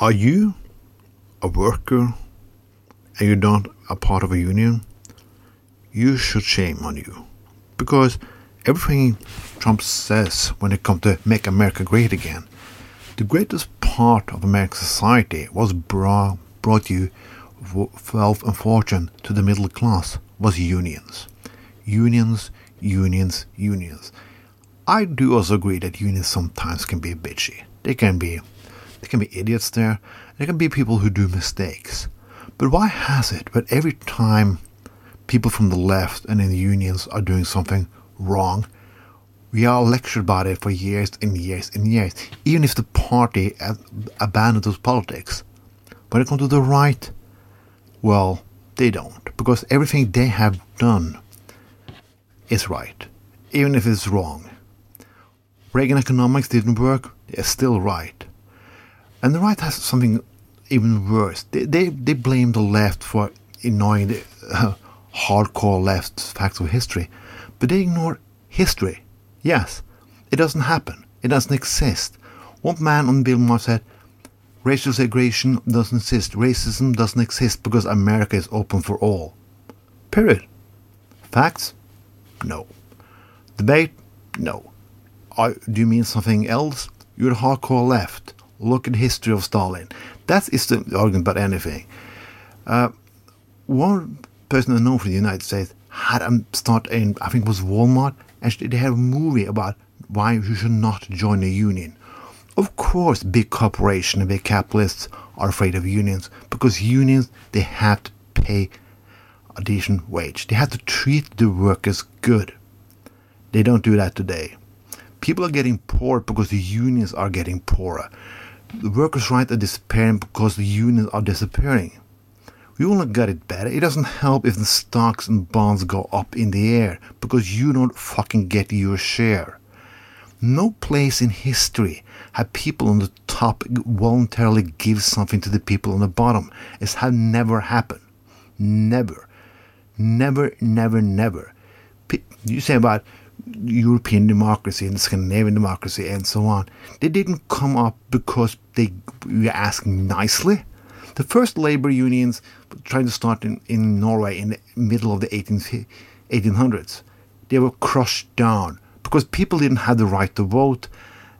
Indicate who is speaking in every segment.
Speaker 1: Are you a worker and you're not a part of a union? You should shame on you. Because everything Trump says when it comes to make America great again, the greatest part of American society was brought, brought you wealth and fortune to the middle class was unions. Unions, unions, unions. I do also agree that unions sometimes can be bitchy. They can be there can be idiots there. There can be people who do mistakes. But why has it that every time people from the left and in the unions are doing something wrong, we are lectured about it for years and years and years, even if the party abandoned those politics. When it comes to the right, well, they don't, because everything they have done is right, even if it's wrong. Reagan economics didn't work, it's still right. And the right has something even worse. They, they, they blame the left for ignoring the uh, hardcore left facts of history, but they ignore history. Yes, it doesn't happen. It doesn't exist. One man on Bill Maher said, racial segregation doesn't exist. Racism doesn't exist because America is open for all. Period. Facts? No. Debate? No. do you mean something else? You're hardcore left. Look at the history of Stalin. That is the argument about anything. Uh, one person I know from the United States had a start in, I think it was Walmart, and they had a movie about why you should not join a union. Of course, big corporations and big capitalists are afraid of unions because unions they have to pay a decent wage. They have to treat the workers good. They don't do that today. People are getting poor because the unions are getting poorer the workers' rights are disappearing because the unions are disappearing. We only got it better. It doesn't help if the stocks and bonds go up in the air because you don't fucking get your share. No place in history have people on the top voluntarily give something to the people on the bottom. It's had never happened. Never. Never, never, never. You say about European democracy and Scandinavian democracy and so on. They didn't come up because they were asking nicely. The first labor unions trying to start in, in Norway in the middle of the 18, 1800s. They were crushed down because people didn't have the right to vote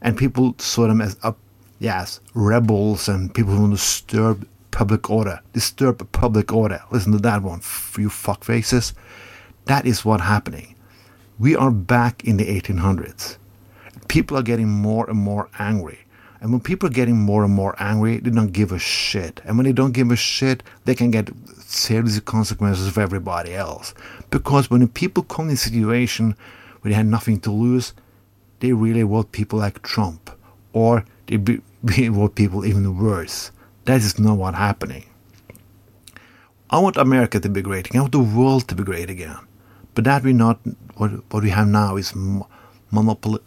Speaker 1: and people saw them as, uh, yes, rebels and people who want to disturb public order. Disturb public order. Listen to that one, you fuckfaces. That is what's happening. We are back in the 1800s. People are getting more and more angry. And when people are getting more and more angry, they don't give a shit. And when they don't give a shit, they can get serious consequences for everybody else. Because when people come in a situation where they have nothing to lose, they really want people like Trump. Or they be, be want people even worse. That is not what's happening. I want America to be great again. I want the world to be great again. But that we not what what we have now is monopoly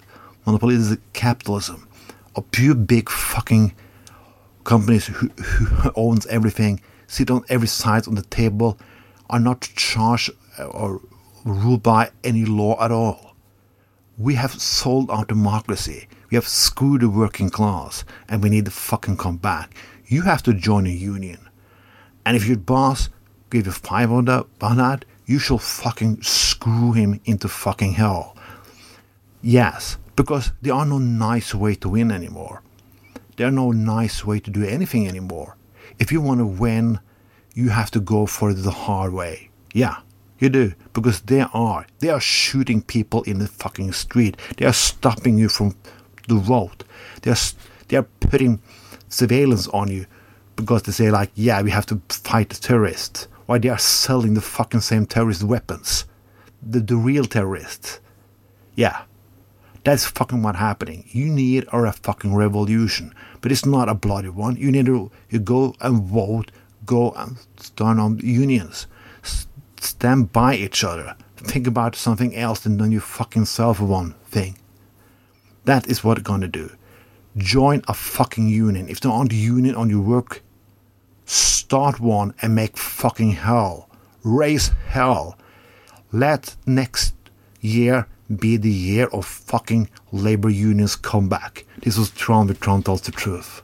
Speaker 1: capitalism, a pure big fucking companies who, who owns everything, sit on every side on the table, are not charged uh, or ruled by any law at all. We have sold our democracy. We have screwed the working class, and we need to fucking come back. You have to join a union, and if your boss gives you five on that, you shall fucking screw him into fucking hell. Yes, because there are no nice way to win anymore. There are no nice way to do anything anymore. If you want to win, you have to go for the hard way. Yeah, you do. Because they are. They are shooting people in the fucking street. They are stopping you from the road. They are, they are putting surveillance on you because they say like, yeah, we have to fight the terrorists why they are selling the fucking same terrorist weapons. The, the real terrorists. Yeah. That's fucking what happening. You need a fucking revolution. But it's not a bloody one. You need to you go and vote, go and start on unions. stand by each other. Think about something else than you fucking self one thing. That is what it's gonna do. Join a fucking union. If there aren't a union on your work Start one and make fucking hell. Raise hell. Let next year be the year of fucking labor unions comeback. This was Tron with Tron tells the truth.